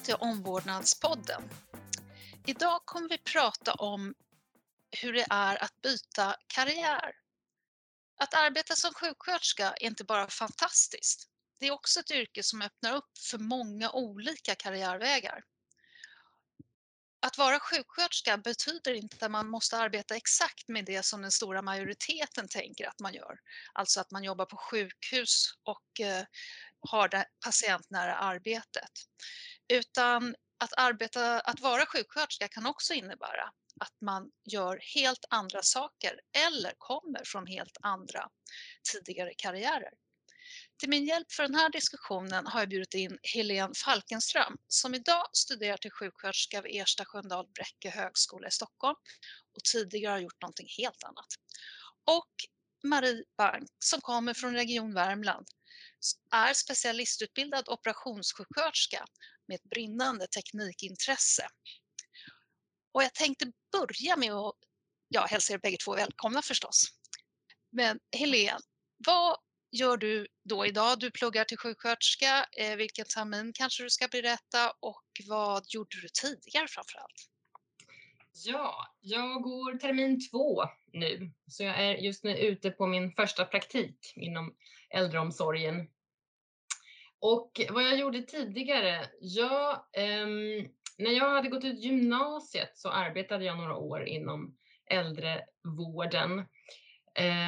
Välkommen till Omvårdnadspodden. Idag kommer vi prata om hur det är att byta karriär. Att arbeta som sjuksköterska är inte bara fantastiskt. Det är också ett yrke som öppnar upp för många olika karriärvägar. Att vara sjuksköterska betyder inte att man måste arbeta exakt med det som den stora majoriteten tänker att man gör. Alltså att man jobbar på sjukhus och eh, har det patientnära arbetet. Utan att, arbeta, att vara sjuksköterska kan också innebära att man gör helt andra saker eller kommer från helt andra tidigare karriärer. Till min hjälp för den här diskussionen har jag bjudit in Helene Falkenström som idag studerar till sjuksköterska vid Ersta Sköndal Bräcke högskola i Stockholm och tidigare har gjort någonting helt annat. Och Marie Bank som kommer från Region Värmland är specialistutbildad operationssjuksköterska med ett brinnande teknikintresse. Och jag tänkte börja med att ja, hälsa er bägge två välkomna förstås. Men Helene, vad gör du då idag? Du pluggar till sjuksköterska. Eh, vilken termin kanske du ska berätta och vad gjorde du tidigare framför allt? Ja, jag går termin två nu, så jag är just nu ute på min första praktik inom äldreomsorgen. Och vad jag gjorde tidigare? Ja, um, ehm, när jag hade gått ut gymnasiet så arbetade jag några år inom äldrevården.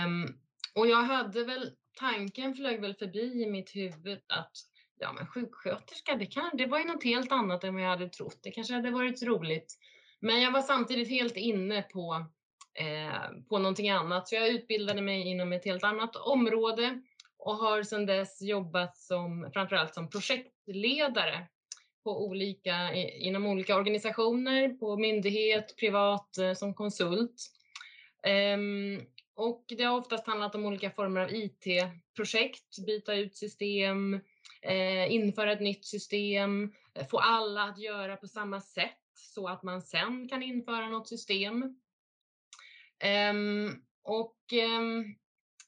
Um, och jag hade väl, tanken flög väl förbi i mitt huvud att ja men sjuksköterska, det, kan, det var ju något helt annat än vad jag hade trott. Det kanske hade varit roligt. Men jag var samtidigt helt inne på, eh, på någonting annat, så jag utbildade mig inom ett helt annat område och har sedan dess jobbat som, framförallt som projektledare på olika, inom olika organisationer, på myndighet, privat, eh, som konsult. Um, och det har oftast handlat om olika former av IT-projekt, byta ut system, eh, införa ett nytt system, eh, få alla att göra på samma sätt så att man sen kan införa något system. Um, och um,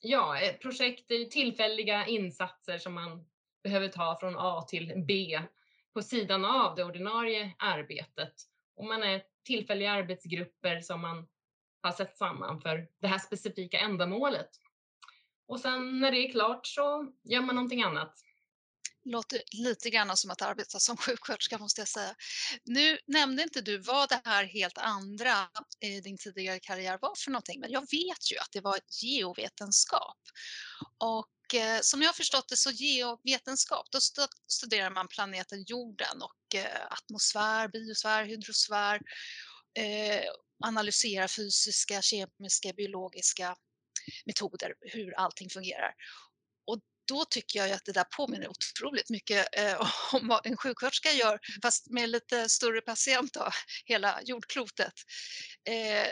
ja, projekt är tillfälliga insatser som man behöver ta från A till B på sidan av det ordinarie arbetet. Och man är tillfälliga arbetsgrupper som man har sett samman för det här specifika ändamålet. Och sen när det är klart så gör man någonting annat låter lite grann som att arbeta som sjuksköterska måste jag säga. Nu nämnde inte du vad det här helt andra i din tidigare karriär var för någonting, men jag vet ju att det var geovetenskap. Och eh, som jag har förstått det så geovetenskap, då studerar man planeten jorden och eh, atmosfär, biosfär, hydrosfär, eh, analyserar fysiska, kemiska, biologiska metoder, hur allting fungerar då tycker jag att det där påminner otroligt mycket eh, om vad en sjuksköterska gör, fast med lite större patient, då, hela jordklotet. Eh,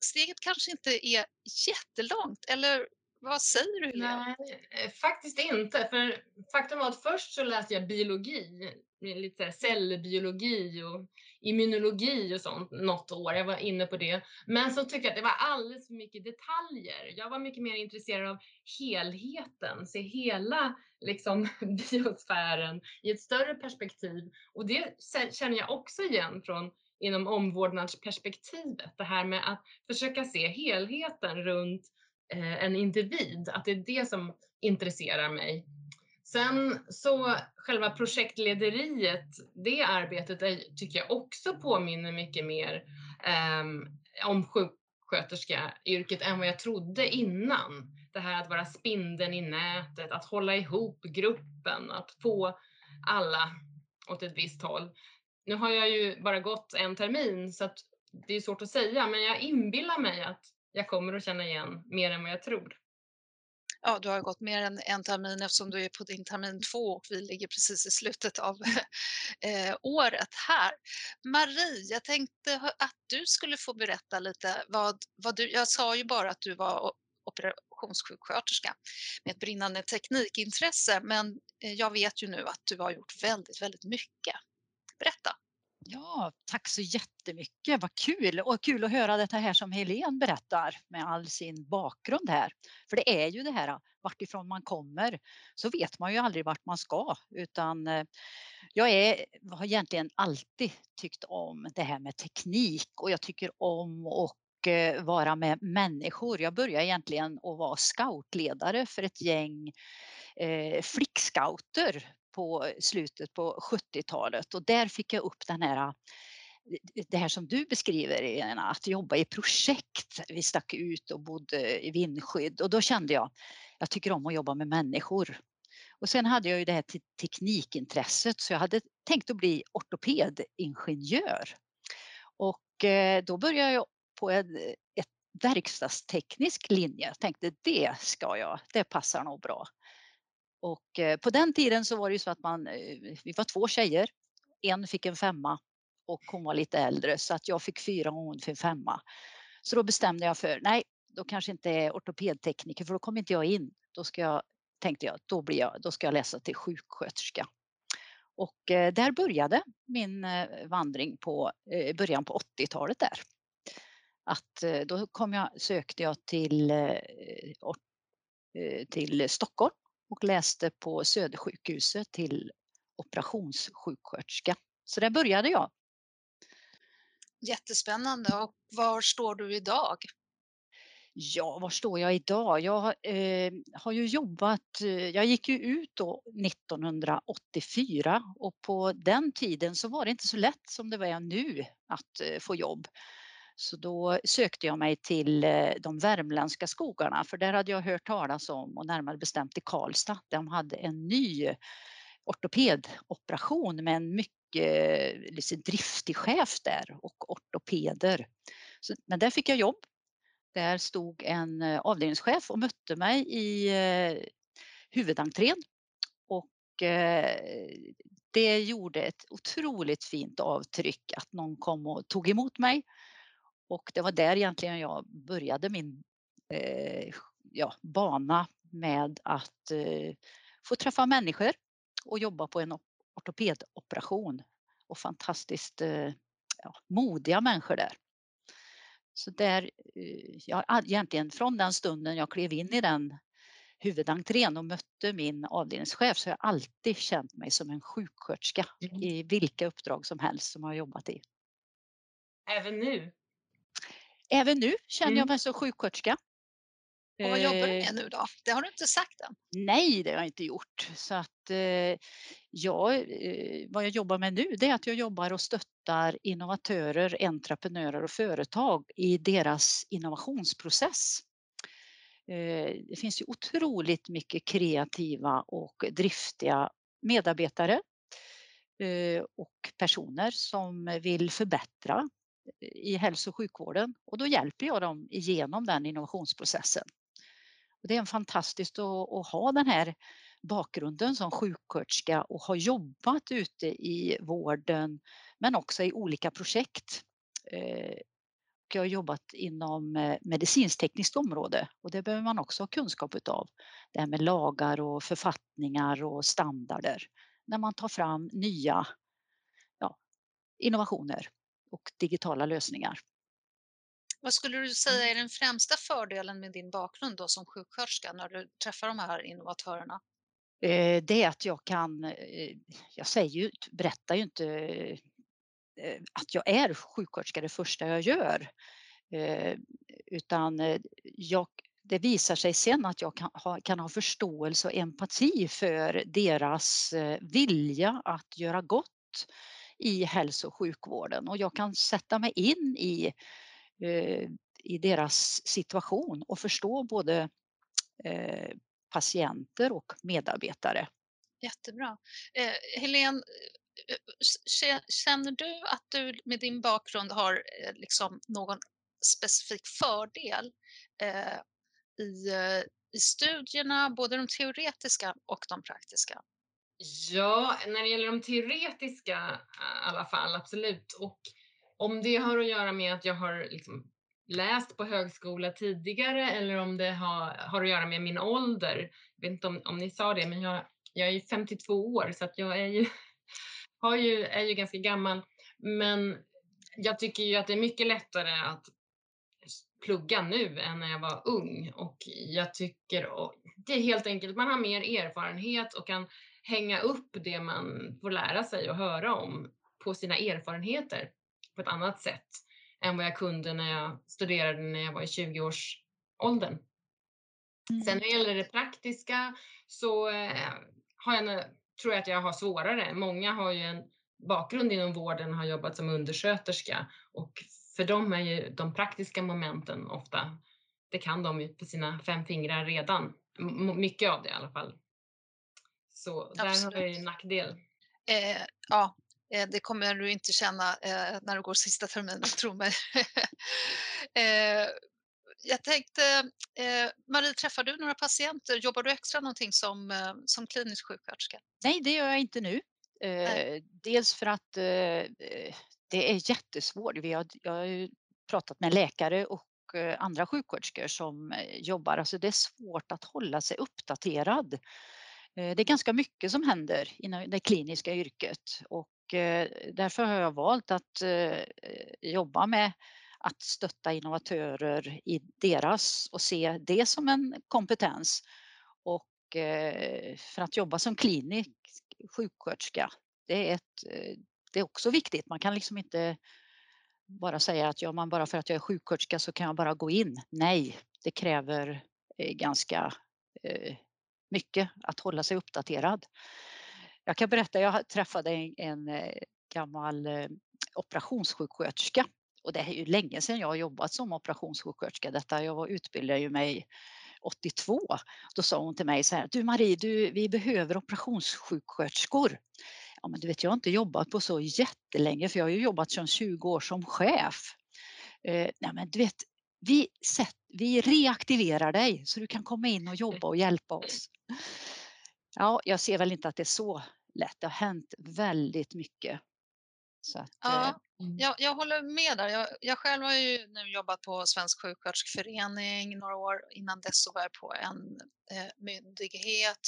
steget kanske inte är jättelångt, eller vad säger du Helena? Nej, eh, faktiskt inte. För faktum var att först så läste jag biologi, lite cellbiologi och immunologi och sånt något år. Jag var inne på det. Men så tyckte jag att det var alldeles för mycket detaljer. Jag var mycket mer intresserad av helheten, se hela liksom, biosfären i ett större perspektiv. Och det känner jag också igen från inom omvårdnadsperspektivet. Det här med att försöka se helheten runt eh, en individ, att det är det som intresserar mig. Sen så själva projektlederiet, det arbetet är, tycker jag också påminner mycket mer um, om sjuksköterskeyrket än vad jag trodde innan. Det här att vara spindeln i nätet, att hålla ihop gruppen, att få alla åt ett visst håll. Nu har jag ju bara gått en termin så att det är svårt att säga, men jag inbillar mig att jag kommer att känna igen mer än vad jag tror. Ja, du har gått mer än en termin eftersom du är på din termin två och vi ligger precis i slutet av eh, året här. Marie, jag tänkte att du skulle få berätta lite vad, vad du, jag sa ju bara att du var operationssjuksköterska med ett brinnande teknikintresse, men eh, jag vet ju nu att du har gjort väldigt, väldigt mycket. Berätta! Ja, tack så jättemycket. Vad kul och kul att höra det här som Helene berättar med all sin bakgrund här. För det är ju det här vartifrån man kommer så vet man ju aldrig vart man ska utan eh, jag är, har egentligen alltid tyckt om det här med teknik och jag tycker om att eh, vara med människor. Jag började egentligen att vara scoutledare för ett gäng eh, flickscouter på slutet på 70-talet och där fick jag upp den här det här som du beskriver, att jobba i projekt. Vi stack ut och bodde i vindskydd och då kände jag, jag tycker om att jobba med människor. Och sen hade jag ju det här teknikintresset så jag hade tänkt att bli ortopedingenjör. Och eh, då började jag på en ett verkstadsteknisk linje. Jag tänkte det ska jag, det passar nog bra. Och eh, på den tiden så var det ju så att man, eh, vi var två tjejer. En fick en femma och hon var lite äldre så att jag fick fyra och hon fick femma. Så då bestämde jag för, nej, då kanske inte är ortopedtekniker för då kommer inte jag in. Då ska jag, tänkte jag, då, blir jag, då ska jag läsa till sjuksköterska. Och eh, där började min vandring på början på 80-talet där. Att då kom jag, sökte jag till, till Stockholm och läste på Södersjukhuset till operationssjuksköterska. Så där började jag. Jättespännande. Och var står du idag? Ja, var står jag idag? Jag eh, har ju jobbat, eh, jag gick ju ut då 1984 och på den tiden så var det inte så lätt som det är nu att eh, få jobb. Så då sökte jag mig till eh, de värmländska skogarna för där hade jag hört talas om och närmare bestämt i Karlstad. De hade en ny ortopedoperation med en mycket eh, liksom, driftig chef där och ortopeder. Så, men där fick jag jobb. Där stod en eh, avdelningschef och mötte mig i eh, huvudentrén och det gjorde ett otroligt fint avtryck att någon kom och tog emot mig och det var där egentligen jag började min eh, ja, bana med att eh, få träffa människor och jobba på en ortopedoperation. Och fantastiskt eh, ja, modiga människor där. Så där, eh, ja, egentligen från den stunden jag klev in i den huvudentrén och mötte min avdelningschef så har jag alltid känt mig som en sjuksköterska mm. i vilka uppdrag som helst som jag har jobbat i. Även nu? Även nu känner jag mm. mig som sjuksköterska. Och vad jobbar du med eh, nu då? Det har du inte sagt än. Nej, det har jag inte gjort. Så att, eh, jag, eh, vad jag jobbar med nu det är att jag jobbar och stöttar innovatörer, entreprenörer och företag i deras innovationsprocess. Det finns ju otroligt mycket kreativa och driftiga medarbetare och personer som vill förbättra i hälso och sjukvården och då hjälper jag dem igenom den innovationsprocessen. Och det är fantastiskt att, att ha den här bakgrunden som sjuksköterska och ha jobbat ute i vården men också i olika projekt. Eh, jag har jobbat inom eh, område och det behöver man också ha kunskap utav. Det här med lagar och författningar och standarder när man tar fram nya ja, innovationer och digitala lösningar. Vad skulle du säga är den främsta fördelen med din bakgrund då som sjuksköterska när du träffar de här innovatörerna? Eh, det är att jag kan, eh, jag säger ju, berättar ju inte eh, att jag är sjuksköterska det första jag gör. Utan jag, det visar sig sen att jag kan ha, kan ha förståelse och empati för deras vilja att göra gott i hälso och sjukvården och jag kan sätta mig in i, eh, i deras situation och förstå både eh, patienter och medarbetare. Jättebra. Eh, Helene, eh, eh, känner du att du med din bakgrund har eh, liksom någon specifik fördel eh, i, eh, i studierna, både de teoretiska och de praktiska? Ja, när det gäller de teoretiska i alla fall, absolut. Och om det har att göra med att jag har liksom läst på högskola tidigare eller om det har, har att göra med min ålder. Jag vet inte om, om ni sa det, men jag, jag är 52 år så att jag är ju, har ju, är ju ganska gammal. Men jag tycker ju att det är mycket lättare att plugga nu än när jag var ung och jag tycker det är helt enkelt, man har mer erfarenhet och kan hänga upp det man får lära sig och höra om på sina erfarenheter på ett annat sätt än vad jag kunde när jag studerade när jag var i 20-årsåldern. Mm. Sen när det gäller det praktiska så eh, har jag, tror jag att jag har svårare. Många har ju en bakgrund inom vården och har jobbat som undersköterska och för dem är ju de praktiska momenten ofta, det kan de ju på sina fem fingrar redan. Mycket av det i alla fall. Så där Absolut. har jag ju en nackdel. Eh, ja, eh, det kommer du inte känna eh, när du går sista terminen, tro mig. eh, jag tänkte, eh, Marie, träffar du några patienter? Jobbar du extra någonting som, eh, som klinisk sjuksköterska? Nej, det gör jag inte nu. Eh, dels för att eh, det är jättesvårt. Vi har, jag har ju pratat med läkare och eh, andra sjuksköterskor som jobbar. Alltså det är svårt att hålla sig uppdaterad. Eh, det är ganska mycket som händer inom det kliniska yrket och eh, därför har jag valt att eh, jobba med att stötta innovatörer i deras och se det som en kompetens. Och för att jobba som klinisk sjuksköterska, det är, ett, det är också viktigt. Man kan liksom inte bara säga att ja, man bara för att jag är sjuksköterska så kan jag bara gå in. Nej, det kräver ganska mycket att hålla sig uppdaterad. Jag kan berätta, jag träffade en, en eh, gammal eh, operationssjuksköterska och det är ju länge sedan jag har jobbat som operationssjuksköterska. Detta, jag utbildade ju mig 82. Då sa hon till mig så här, du Marie, du, vi behöver operationssjuksköterskor. Ja, men du vet, jag har inte jobbat på så jättelänge för jag har ju jobbat sedan 20 år som chef. Eh, nej, men du vet, vi, set, vi reaktiverar dig så du kan komma in och jobba och hjälpa oss. Ja, jag ser väl inte att det är så lätt. Det har hänt väldigt mycket. Att, ja, eh, Mm. Jag, jag håller med där. Jag, jag, själv har ju nu jobbat på Svensk sjuksköterskeförening några år. Innan dess så var jag på en eh, myndighet.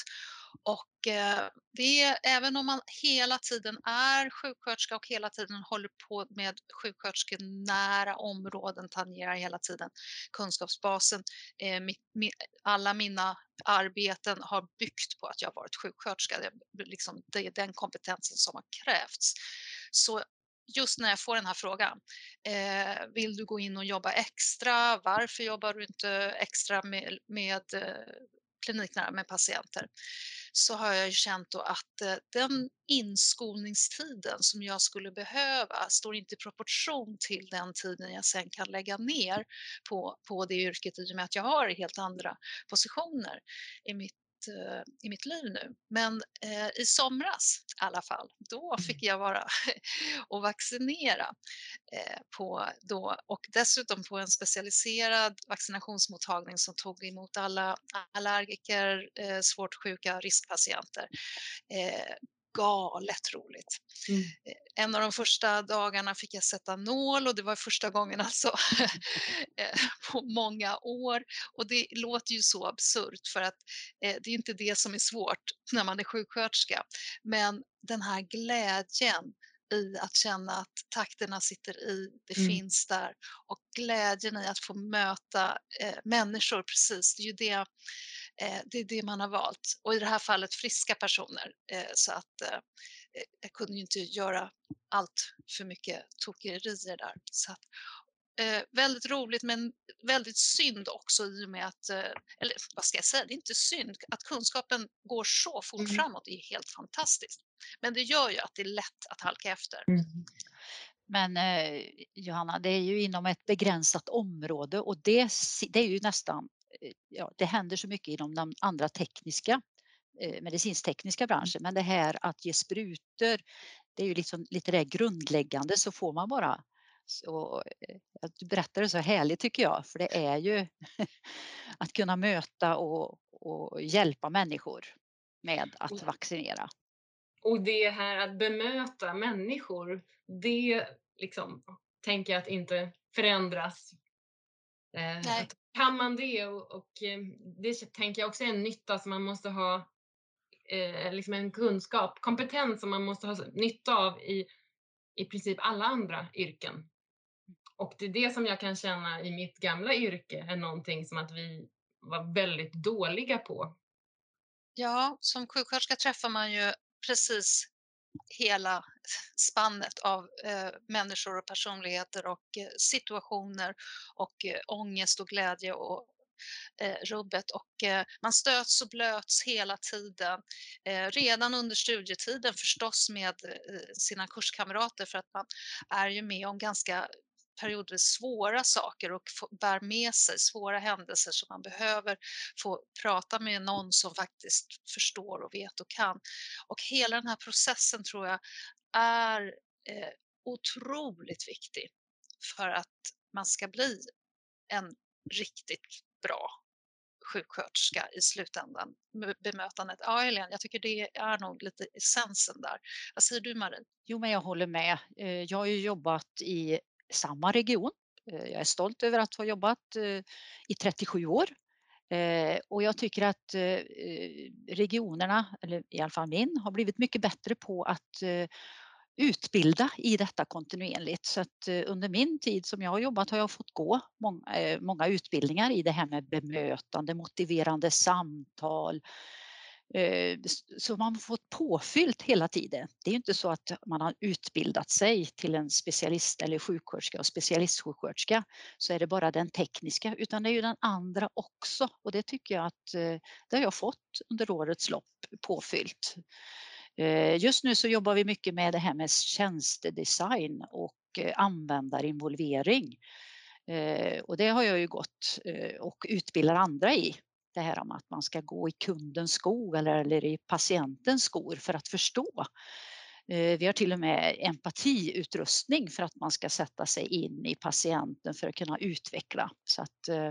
Och eh, det är, även om man hela tiden är sjuksköterska och hela tiden håller på med sjuksköterskenära områden, tangerar hela tiden kunskapsbasen. Eh, alla mina arbeten har byggt på att jag varit sjuksköterska. Det, liksom, det är den kompetensen som har krävts. Så just när jag får den här frågan. Eh, vill du gå in och jobba extra? Varför jobbar du inte extra med, med eh, kliniknära med patienter? Så har jag känt då att eh, den inskolningstiden som jag skulle behöva står inte i proportion till den tiden jag sen kan lägga ner på, på det yrket i och med att jag har helt andra positioner i mitt i mitt liv nu. Men eh, i somras i alla fall, då mm. fick jag vara och vaccinera eh, på då, och dessutom på en specialiserad vaccinationsmottagning som tog emot alla allergiker, eh, svårt sjuka riskpatienter. Galet roligt. Mm. Eh, en av de första dagarna fick jag sätta nål och det var första gången alltså eh, på många år. Och det låter ju så absurt för att eh, det är inte det som är svårt när man är sjuksköterska. Men den här glädjen i att känna att takterna sitter i, det mm. finns där och glädjen i att få möta eh, människor precis, det är ju det det är det man har valt. Och i det här fallet friska personer. Eh, så att eh, jag kunde ju inte göra allt för mycket tokerier där. Så att, väldigt roligt men väldigt synd också i och med att, eller vad ska jag säga, det är inte synd, att kunskapen går så fort mm. framåt är helt fantastiskt. Men det gör ju att det är lätt att halka efter. Mm. Men eh, Johanna, det är ju inom ett begränsat område och det, det är ju nästan Eh, ja, det händer så mycket inom de andra tekniska eh, medicinstekniska mm. branschen. Men det här att ge sprutor, det är ju liksom lite det grundläggande så får man bara så, eh, du berättade så härligt tycker jag, för det är ju att kunna möta och, och hjälpa människor med att vaccinera. Och det här att bemöta människor, det liksom tänker jag att inte förändras. Eh, att kan man det och, och eh, det tänker jag också är en nytta som man måste ha eh, liksom en kunskap, kompetens som man måste ha nytta av i i princip alla andra yrken. Och det är det som jag kan känna i mitt gamla yrke är någonting som att vi var väldigt dåliga på. Ja, som sjuksköterska träffar man ju precis hela spannet av eh, människor och personligheter och eh, situationer och eh, ångest och glädje och eh, rubbet och eh, man stöts och blöts hela tiden. Eh, redan under studietiden förstås med eh, sina kurskamrater för att man är ju med om ganska perioder svåra saker och bär med sig svåra händelser som man behöver få prata med någon som faktiskt förstår och vet och kan. Och hela den här processen tror jag är eh, otroligt viktig för att man ska bli en riktigt bra sjuksköterska i slutändan. Bemötandet. Ja, Elin, jag tycker det är nog lite essensen där. Vad säger du Marie? Jo, men jag håller med. Eh, jag har ju jobbat i samma region. Eh, jag är stolt över att ha jobbat eh, i 37 år. Eh, och jag tycker att regionerna, eller i alla fall min, har blivit mycket bättre på att utbilda i detta kontinuerligt. Så att under min tid som jag har jobbat har jag fått gå många, många utbildningar i det här med bemötande, motiverande samtal, Eh, så man har fått påfyllt hela tiden. Det är inte så att man har utbildat sig till en specialist eller sjuksköterska och specialistsjuksköterska så är det bara den tekniska utan det är ju den andra också och det tycker jag att eh, det har jag fått under årets lopp påfyllt. Eh, just nu så jobbar vi mycket med det här med tjänstedesign och användarinvolvering. Och det har jag ju gått och utbildar andra i det här om att man ska gå i kundens skor eller, eller i patientens skor för att förstå. Eh, vi har till och med empatiutrustning för att man ska sätta sig in i patienten för att kunna utveckla. Så att, eh,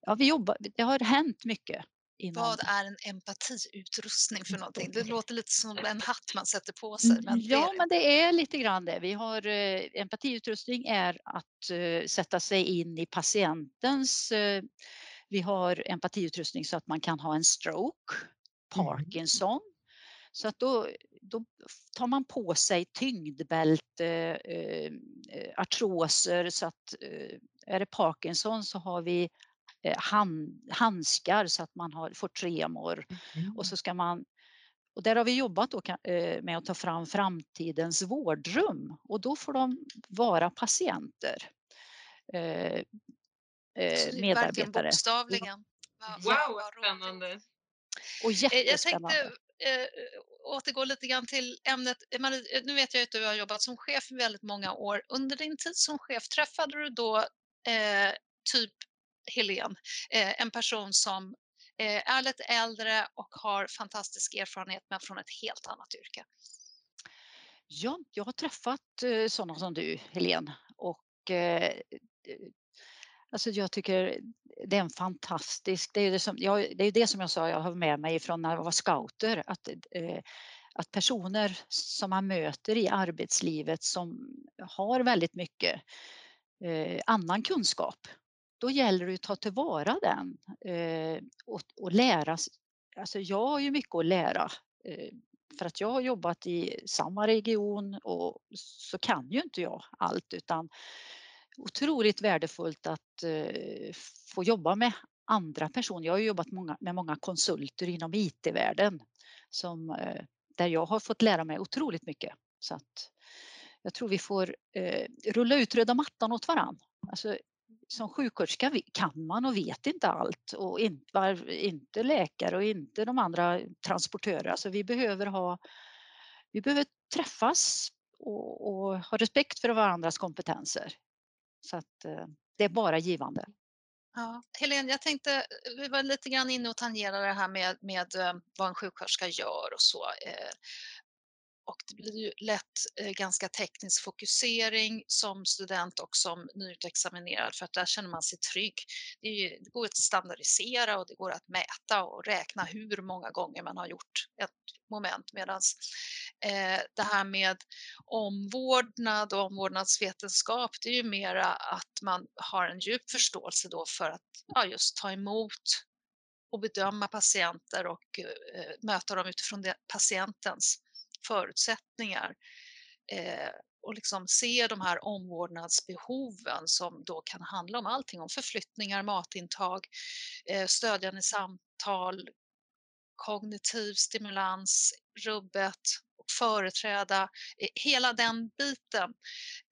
ja, vi jobbar, det har hänt mycket. Inom... Vad är en empatiutrustning för någonting? Det låter lite som en hatt man sätter på sig. Men ja, det men det är lite grann det. Vi har eh, empatiutrustning är att sätta sig in i patientens vi har empatiutrustning så att man kan ha en stroke, mm. Parkinson. Så att då, då tar man på sig tyngdbälte, eh, eh, artroser så att eh, är det Parkinson så har vi eh, hand, handskar så att man har, får tremor mm. och så ska man och där har vi jobbat då eh, med att ta fram framtidens vårdrum och då får de vara patienter. Eh, eh, medarbetare. Bokstavligen. Wow, wow spännande. Och jättespännande. Jag tänkte eh, återgå lite grann till ämnet. Marie, eh, nu vet jag att du har jobbat som chef i väldigt många år. Under din tid som chef, träffade du då eh, typ Helen, eh, en person som eh, är lite äldre och har fantastisk erfarenhet men från ett helt annat yrke? Ja, jag har träffat eh, sådana som du, Helene. Och eh, Alltså jag tycker det är en fantastisk, det är det, som, jag, det är det som jag sa jag har med mig från när jag var scouter, att, eh, att personer som man möter i arbetslivet som har väldigt mycket eh, annan kunskap, då gäller det att ta tillvara den eh, och, och lära. Alltså jag har ju mycket att lära eh, för att jag har jobbat i samma region och så kan ju inte jag allt utan otroligt värdefullt att eh, få jobba med andra personer. Jag har jobbat med många konsulter inom IT-världen som, eh, där jag har fått lära mig otroligt mycket. Så att jag tror vi får eh, rulla ut röda mattan åt varann. Alltså, som sjuksköterska kan man och vet inte allt och inte, läkare och inte de andra transportörerna. Alltså vi behöver ha vi behöver träffas och, och ha respekt för varandras kompetenser. Så att eh, det är bara givande. Ja. Helene, jag tänkte, vi var lite grann inne och tangerade det här med, med eh, vad en sjuksköterska gör och så. Eh, och det blir ju lätt eh, ganska teknisk fokusering som student och som nyutexaminerad för att där känner man sig trygg. Det, ju, det går att standardisera och det går att mäta och räkna hur många gånger man har gjort ett moment medan eh, det här med omvårdnad och omvårdnadsvetenskap det är ju mera att man har en djup förståelse då för att ja, just ta emot och bedöma patienter och eh, möta dem utifrån det, patientens förutsättningar. Eh, och liksom se de här omvårdnadsbehoven som då kan handla om allting om förflyttningar, matintag, eh, stödjande samtal, kognitiv stimulans, rubbet och företräda eh, hela den biten.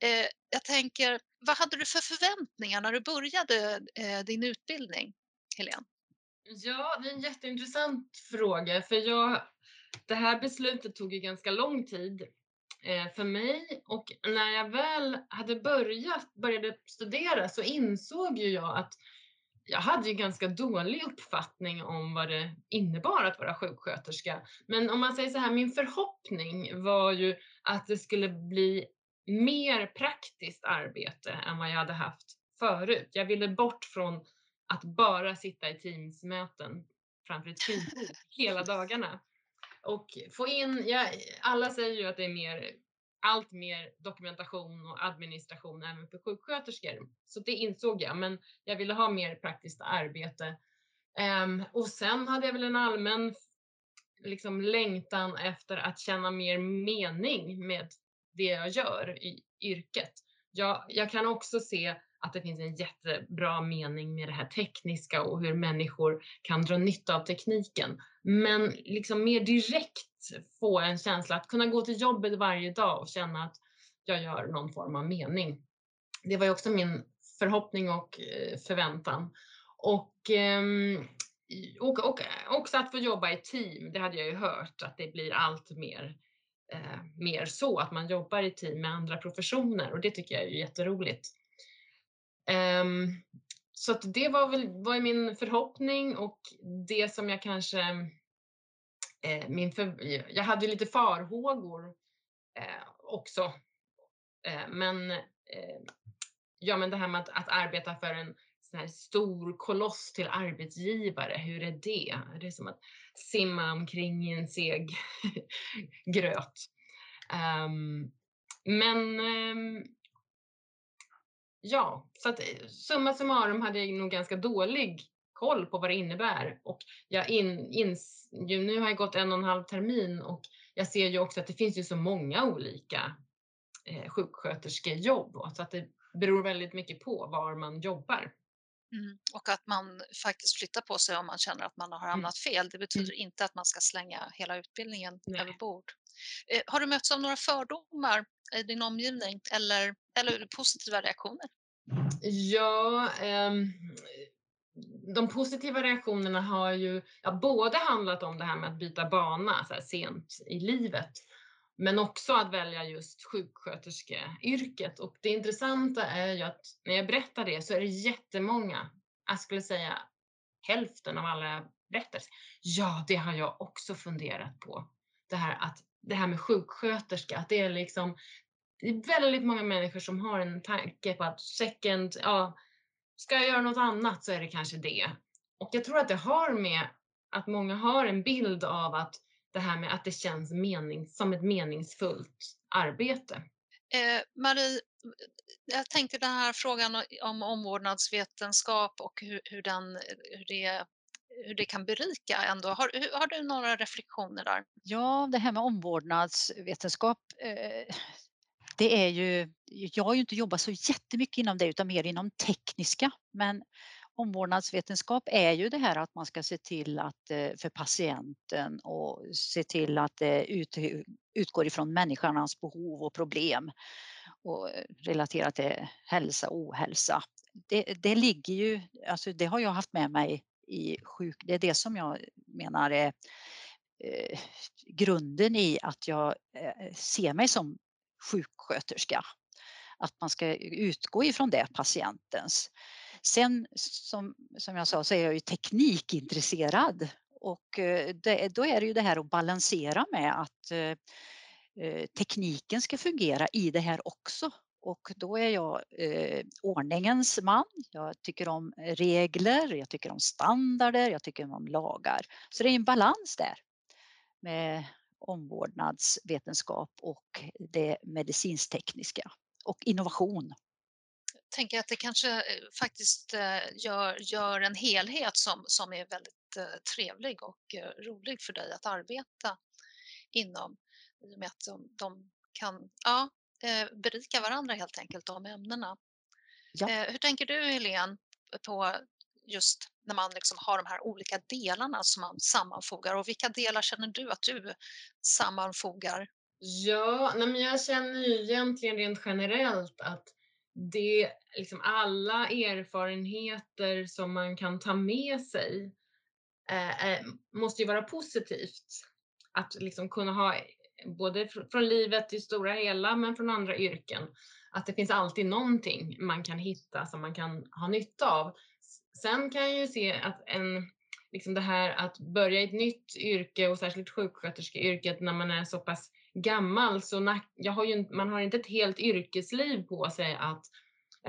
Eh, jag tänker, vad hade du för förväntningar när du började eh, din utbildning, Helene? Ja, det är en jätteintressant fråga för jag, det här beslutet tog ju ganska lång tid eh, för mig och när jag väl hade börjat, började studera så insåg ju jag att jag hade ju ganska dålig uppfattning om vad det innebar att vara sjuksköterska. Men om man säger så här, min förhoppning var ju att det skulle bli mer praktiskt arbete än vad jag hade haft förut. Jag ville bort från att bara sitta i Teamsmöten framför ett skrivbord hela dagarna. Och få in, ja, alla säger ju att det är mer, allt mer dokumentation och administration även för sjuksköterskor. Så det insåg jag, men jag ville ha mer praktiskt arbete. Um, och sen hade jag väl en allmän liksom, längtan efter att känna mer mening med det jag gör i yrket. Jag, jag kan också se att det finns en jättebra mening med det här tekniska och hur människor kan dra nytta av tekniken. Men liksom mer direkt få en känsla att kunna gå till jobbet varje dag och känna att jag gör någon form av mening. Det var ju också min förhoppning och eh, förväntan. Och, ehm, och, och också att få jobba i team, det hade jag ju hört att det blir allt mer eh, mer så, att man jobbar i team med andra professioner och det tycker jag är jätteroligt. Um, så att det var väl var min förhoppning och det som jag kanske eh, min för, jag hade lite farhågor eh, också. Eh, men eh, ja, men det här med att, att arbeta för en sån här stor koloss till arbetsgivare, hur är det? Det är som att simma omkring i en seg gröt. Um, men um, ja, så att eh, summa summarum hade jag nog ganska dålig koll på vad det innebär och jag in, ins, nu har jag gått en och en halv termin och jag ser ju också att det finns ju så många olika eh, sjuksköterskejobb så att det beror väldigt mycket på var man jobbar. Mm. Och att man faktiskt flyttar på sig om man känner att man har mm. hamnat fel. Det betyder mm. inte att man ska slänga hela utbildningen Nej. över bord. Eh, har du mötts av några fördomar i din omgivning eller, eller positiva reaktioner? Ja, um de positiva reaktionerna har ju ja, både handlat om det här med att byta bana så här sent i livet men också att välja just sjuksköterskeyrket. Och det intressanta är ju att när jag berättar det så är det jättemånga, jag skulle säga hälften av alla berättelser, ja det har jag också funderat på. Det här, att, det här med sjuksköterska, att det är liksom, det är väldigt många människor som har en tanke på att second, ja, ska jag göra något annat så är det kanske det. Och jag tror att det har med att många har en bild av att det här med att det känns mening, som ett meningsfullt arbete. Eh, Marie, jag tänkte den här frågan om omvårdnadsvetenskap och hur, hur, den, hur, det, hur det kan berika ändå. Har, har du några reflektioner där? Ja, det här med omvårdnadsvetenskap. Eh, det är ju, jag har ju inte jobbat så jättemycket inom det utan mer inom tekniska. Men omvårdnadsvetenskap är ju det här att man ska se till att eh, för patienten och se till att det ut, utgår ifrån människans behov och problem och eh, relaterat till hälsa och ohälsa. Det, det ligger ju, alltså det har jag haft med mig i sjuk, det är det som jag menar är eh, grunden i att jag eh, ser mig som sjuksköterska. Att man ska utgå ifrån det, patientens. Sen som, som jag sa så är jag ju teknikintresserad och eh, det, då är det ju det här att balansera med att eh, eh tekniken ska fungera i det här också. Och då är jag eh, ordningens man. Jag tycker om eh, regler, jag tycker om standarder, jag tycker om lagar. Så det är en balans där med omvårdnadsvetenskap och det medicinstekniska och innovation Jag tänker att det kanske eh, faktiskt eh, gör, gör en helhet som, som är väldigt trevlig och rolig för dig att arbeta inom. I och med att de, de kan, ja, berika varandra helt enkelt, de ämnena. Ja. Eh, hur tänker du Helene på just när man liksom har de här olika delarna som man sammanfogar och vilka delar känner du att du sammanfogar? Ja, nej men jag känner ju egentligen rent generellt att det, liksom alla erfarenheter som man kan ta med sig eh, eh, måste ju vara positivt. Att liksom kunna ha både fr från livet i stora hela men från andra yrken. Att det finns alltid någonting man kan hitta som man kan ha nytta av. Sen kan jag ju se att en, liksom det här att börja i ett nytt yrke och särskilt sjuksköterskeyrket när man är så pass gammal så jag har ju, man har inte ett helt yrkesliv på sig att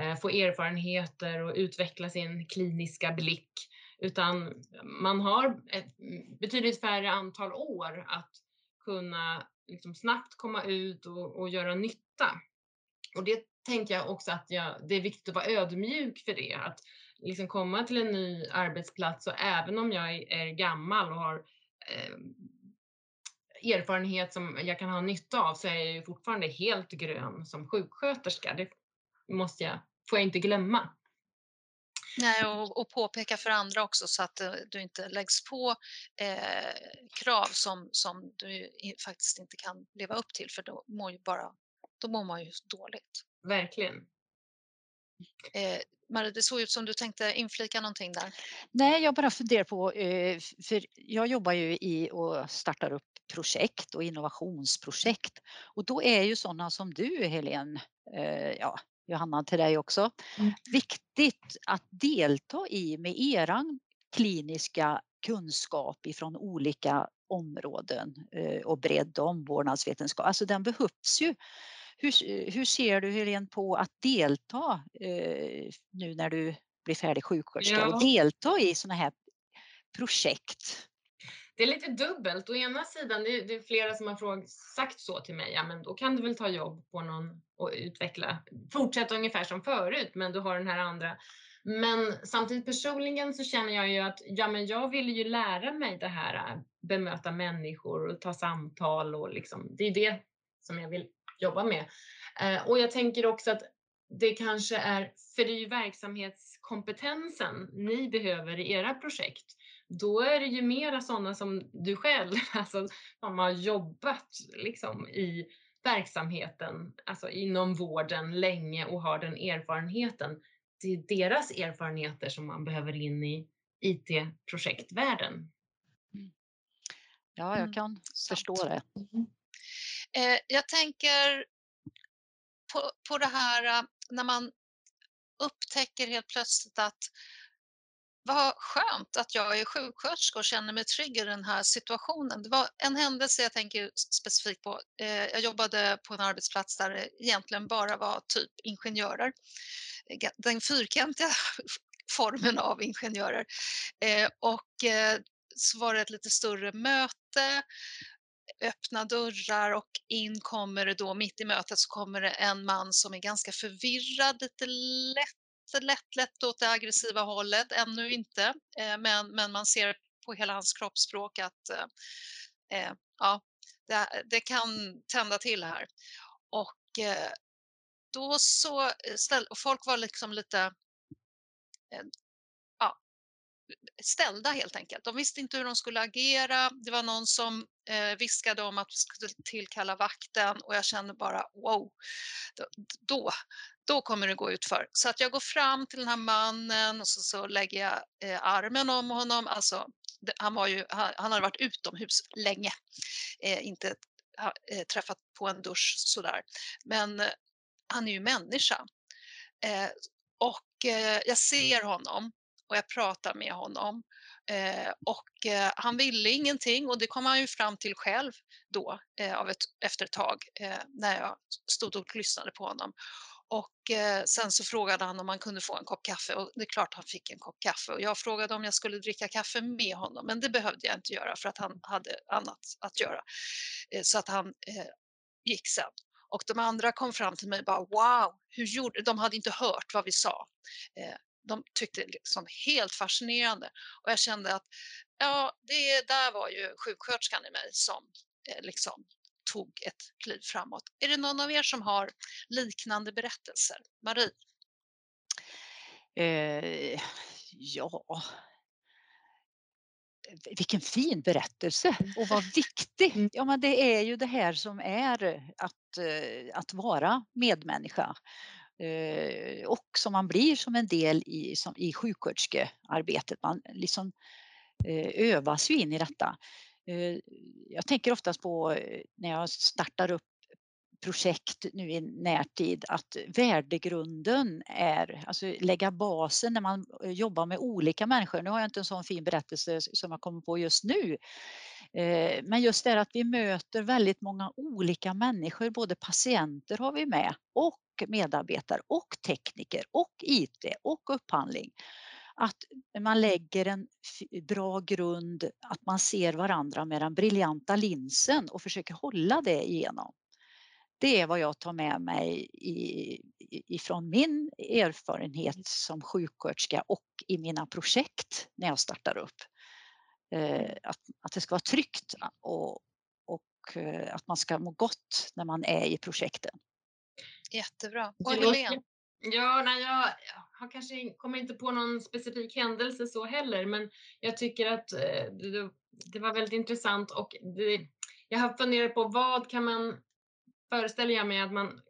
eh, få erfarenheter och utveckla sin kliniska blick utan man har ett betydligt färre antal år att kunna liksom snabbt komma ut och, och göra nytta. Och det tänker jag också att jag, det är viktigt att vara ödmjuk för det. Att liksom komma till en ny arbetsplats och även om jag är gammal och har eh, erfarenhet som jag kan ha nytta av så är jag ju fortfarande helt grön som sjuksköterska. Det måste jag, får jag inte glömma. Nej, och, och påpeka för andra också så att uh, du inte läggs på eh, krav som, som du faktiskt inte kan leva upp till för då mår, ju bara, då mår man ju dåligt. Verkligen. Eh, Marie, det såg ut som du tänkte inflika någonting där. Nej, jag bara funderar på, eh, för jag jobbar ju i och startar upp projekt och innovationsprojekt och då är ju sådana som du Helene, eh, ja, Johanna till dig också, mm. viktigt att delta i med eran kliniska kunskap ifrån olika områden eh, och bredd och omvårdnadsvetenskap. Alltså den behövs ju. Hur, hur ser du Helene på att delta eh, nu när du blir färdig sjuksköterska ja. och delta i sådana här projekt? Det är lite dubbelt. Å ena sidan, det är, det är flera som har fråg, sagt så till mig, ja men då kan du väl ta jobb på någon och utveckla, fortsätta ungefär som förut, men du har den här andra. Men samtidigt personligen så känner jag ju att, ja men jag vill ju lära mig det här, äh, bemöta människor och ta samtal och liksom, det är det som jag vill jobba med. Eh, och jag tänker också att det kanske är, för det är ju verksamhetskompetensen ni behöver i era projekt då är det ju mera sådana som du själv, alltså som har jobbat liksom i verksamheten, alltså inom vården länge och har den erfarenheten. Det är deras erfarenheter som man behöver in i IT-projektvärlden. Ja, jag mm, kan mm. förstå det. Mm. Eh, jag tänker på, på det här äh, när man upptäcker helt plötsligt att vad skönt att jag är sjuksköterska och känner mig trygg i den här situationen. Det var en händelse jag tänker specifikt på. Eh, jag jobbade på en arbetsplats där det egentligen bara var typ ingenjörer. Eh, den fyrkantiga formen av ingenjörer. Eh, och så var det ett lite större möte öppna dörrar och in kommer det då mitt i mötet så kommer det en man som är ganska förvirrad, lite lätt lätt, lätt åt det aggressiva hållet, ännu inte, eh, men, men man ser på hela hans kroppsspråk att eh, eh ja, det, det, kan tända till här. Och eh, då så eh, ställ, och folk var liksom lite eh, ställda helt enkelt. De visste inte hur de skulle agera. Det var någon som eh, viskade om att vi skulle tillkalla vakten och jag kände bara wow, då, då kommer det gå ut för. Så att jag går fram till den här mannen och så, så lägger jag eh, armen om honom. Alltså, det, han, var ju, han, han hade varit utomhus länge, eh, inte eh, träffat på en dusch sådär. Men eh, han är ju människa. Eh, och eh, jag ser honom och jag pratar med honom. Eh, och eh, han ville ingenting och det kom han ju fram till själv då eh, av ett, efter ett tag när jag stod och lyssnade på honom. Och sen så frågade han om han kunde få en kopp kaffe och det är klart han fick en kopp kaffe. Och jag frågade om jag skulle dricka kaffe med honom men det behövde jag inte göra för att han hade annat att göra. Så att han gick sen. Och de andra kom fram till mig och bara wow, hur gjorde de? hade inte hört vad vi sa. Eh, de tyckte det liksom helt fascinerande och jag kände att ja, det där var ju sjuksköterskan i mig som eh, liksom tog ett kliv framåt. Är det någon av er som har liknande berättelser? Marie? Eh, ja, vilken fin berättelse och vad viktig. Mm. Ja, men det är ju det här som är att, eh, att vara medmänniska eh, Eh, och som man blir som en del i, som, i sjuksköterskearbetet. Man liksom eh, övas ju in i detta. Eh, jag tänker oftast på när jag startar upp projekt nu i närtid att värdegrunden är, alltså lägga basen när man jobbar med olika människor. Nu har jag inte en sån fin berättelse som jag kommer på just nu. Eh, men just det att vi möter väldigt många olika människor, både patienter har vi med och medarbetare och tekniker och IT och upphandling. Att man lägger en bra grund, att man ser varandra med den briljanta linsen och försöker hålla det igenom. Det är vad jag tar med mig ifrån min erfarenhet som sjuksköterska och i mina projekt när jag startar upp. Eh, att, att det ska vara tryggt och, och eh, att man ska må gott när man är i projekten. Jättebra. Och Helene? Ja, nej, jag, jag kanske kommer inte på någon specifik händelse så heller, men jag tycker att eh, det, det var väldigt intressant och det, jag har funderat på vad kan man föreställer jag mig att man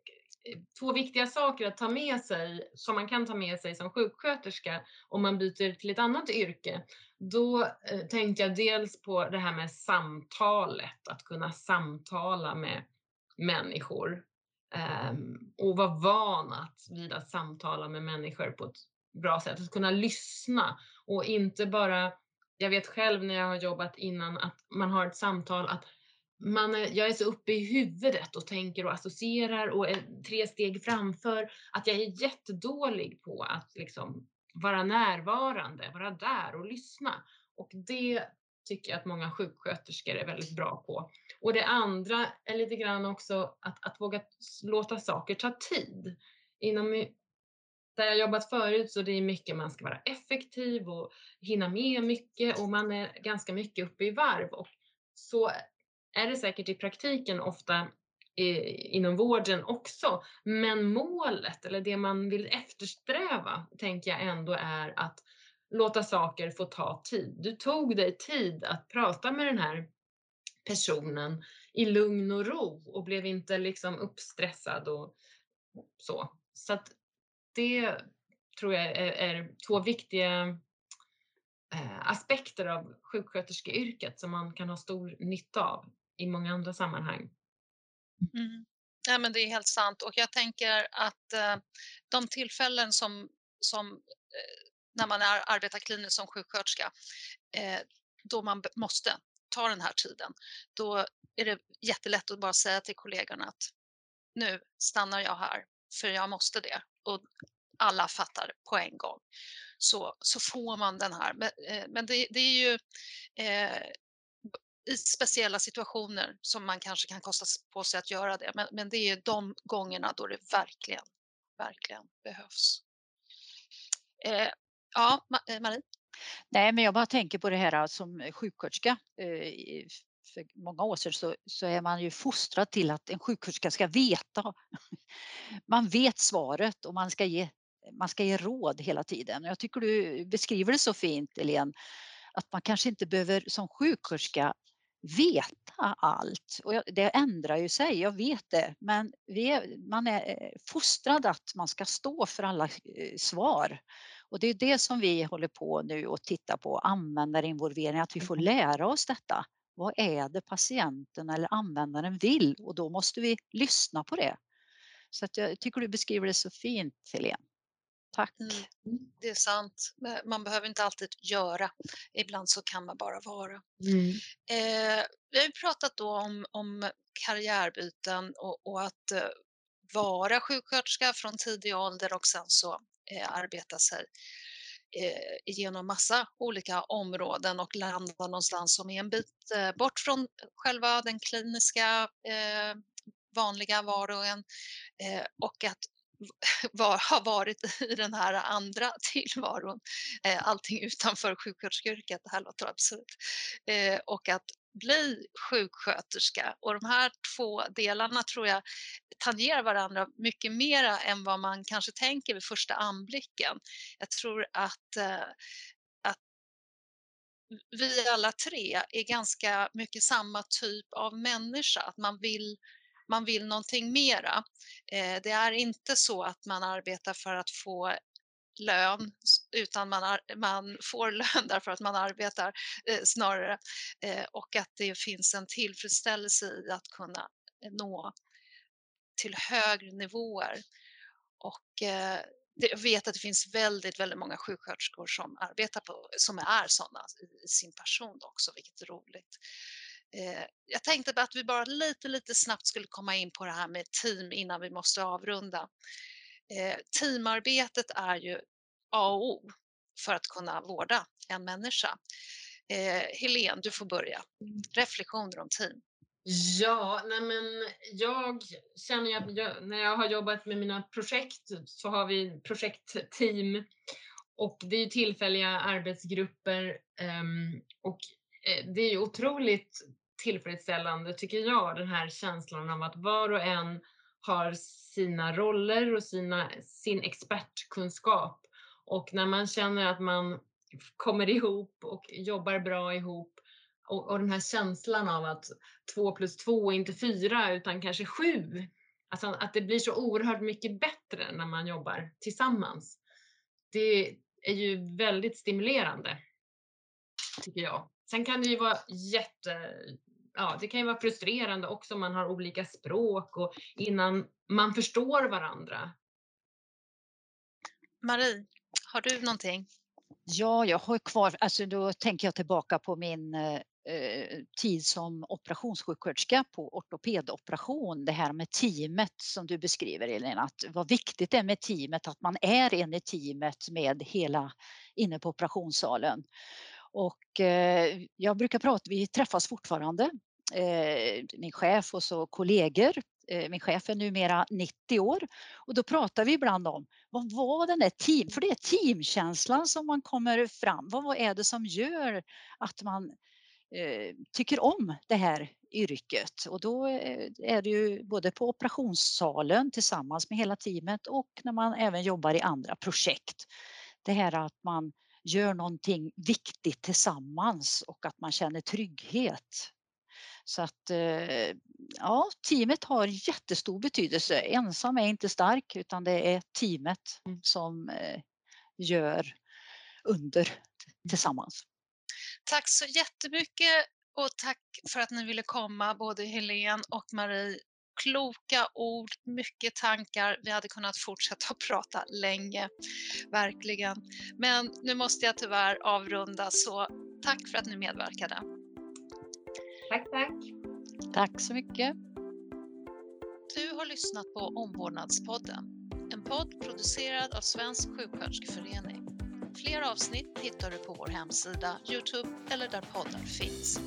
två viktiga saker att ta med sig som man kan ta med sig som sjuksköterska om man byter till ett annat yrke. Då eh, tänkte jag dels på det här med samtalet, att kunna samtala med människor eh, och vara van att vid att samtala med människor på ett bra sätt, att kunna lyssna och inte bara jag vet själv när jag har jobbat innan att man har ett samtal att man är, jag är så uppe i huvudet och tänker och associerar och är tre steg framför att jag är jättedålig på att liksom vara närvarande, vara där och lyssna. Och det tycker jag att många sjuksköterskor är väldigt bra på. Och det andra är lite grann också att, att våga låta saker ta tid. Inom där jag jobbat förut så det är mycket man ska vara effektiv och hinna med mycket och man är ganska mycket uppe i varv. Och så är det säkert i praktiken ofta inom vården också. Men målet eller det man vill eftersträva tänker jag ändå är att låta saker få ta tid. Du tog dig tid att prata med den här personen i lugn och ro och blev inte liksom uppstressad och så. Så att det tror jag är, är två viktiga eh, aspekter av sjuksköterskeyrket som man kan ha stor nytta av i många andra sammanhang. Mm. Ja, men det är helt sant och jag tänker att eh, de tillfällen som, som eh, när man är, arbetar kliniskt som sjuksköterska eh, då man måste ta den här tiden, då är det jättelätt att bara säga till kollegorna att nu stannar jag här för jag måste det och alla fattar på en gång. Så, så får man den här, men, eh, men det, det, är ju eh, i speciella situationer som man kanske kan kosta på sig att göra det. Men, men det är de gångerna då det verkligen, verkligen behövs. Eh, ja, eh, Marie? Nej, men jag bara tänker på det här eh, som sjuksköterska. Eh, för många år sedan så, så är man ju fostrad till att en sjuksköterska ska veta. Man vet svaret och man ska ge, man ska ge råd hela tiden. Jag tycker du beskriver det så fint, Helene, att man kanske inte behöver som sjuksköterska veta allt. Och det ändrar ju sig, jag vet det. Men är, man är eh, fostrad att man ska stå för alla eh, svar. Och det är det som vi håller på nu och tittar på, användarinvolvering, att vi får mm. lära oss detta. Vad är det patienten eller användaren vill? Och då måste vi lyssna på det. Så jag tycker du beskriver det så fint, Helene. Tack. Mm, det är sant. Man behöver inte alltid göra. Ibland så kan man bara vara. Mm. Eh, vi har pratat då om, om karriärbyten och, och att eh, vara sjuksköterska från tidig ålder och sen så eh, arbeta sig eh, igenom massa olika områden och landa någonstans som är en bit eh, bort från själva den kliniska eh, vanliga var och en och att var, har varit i den här andra tillvaron, eh, allting utanför sjuksköterskeyrket, det här låter absurt, eh, och att bli sjuksköterska. Och de här två delarna tror jag tangerar varandra mycket mera än vad man kanske tänker vid första anblicken. Jag tror att, eh, att vi alla tre är ganska mycket samma typ av människa, att man vill man vill någonting mera. Eh, det är inte så att man arbetar för att få lön utan man, man får lön därför att man arbetar eh, snarare eh, och att det finns en tillfredsställelse i att kunna eh, nå till högre nivåer. Och eh, jag vet att det finns väldigt, väldigt många sjuksköterskor som arbetar på, som är sådana i sin person också, vilket är roligt. Eh, jag tänkte att vi bara lite, lite snabbt skulle komma in på det här med team innan vi måste avrunda. Eh, teamarbetet är ju A och O för att kunna vårda en människa. Eh, Helene, du får börja. Mm. Reflektioner om team. Ja, nej men jag känner att jag, när jag har jobbat med mina projekt så har vi projektteam och det är tillfälliga arbetsgrupper um, och eh, det är otroligt tillfredsställande tycker jag, den här känslan av att var och en har sina roller och sina, sin expertkunskap. Och när man känner att man kommer ihop och jobbar bra ihop och, och den här känslan av att två plus två är inte fyra utan kanske sju. Alltså att det blir så oerhört mycket bättre när man jobbar tillsammans. Det är ju väldigt stimulerande, tycker jag. Sen kan det ju vara jätte, ja, det kan ju vara frustrerande också om man har olika språk och innan man förstår varandra. Marie, har du någonting? Ja, jag har kvar, alltså då tänker jag tillbaka på min eh, tid som operationssjuksköterska på ortopedoperation. Det här med teamet som du beskriver Elin, att vad viktigt det är med teamet, att man är en i teamet med hela inne på operationssalen. Och eh, jag brukar prata, vi träffas fortfarande, Eh, min chef och så kollegor. Eh, min chef är numera 90 år och då pratar vi ibland om vad var den där team, för det är teamkänslan som man kommer fram. Vad är det som gör att man eh, tycker om det här yrket och då eh, är det ju både på operationssalen tillsammans med hela teamet och när man även jobbar i andra projekt. Det här att man gör någonting viktigt tillsammans och att man känner trygghet. Så att eh, ja, teamet har jättestor betydelse. Ensam är inte stark utan det är teamet mm. som eh, gör under tillsammans. Tack så jättemycket och tack för att ni ville komma både Helene och Marie kloka ord, mycket tankar. Vi hade kunnat fortsätta prata länge, verkligen. Men nu måste jag tyvärr avrunda, så tack för att ni medverkade. Tack, tack. Tack så mycket. Du har lyssnat på Omvårdnadspodden, en podd producerad av Svensk sjuksköterskeförening. Fler avsnitt hittar du på vår hemsida, Youtube eller där poddar finns.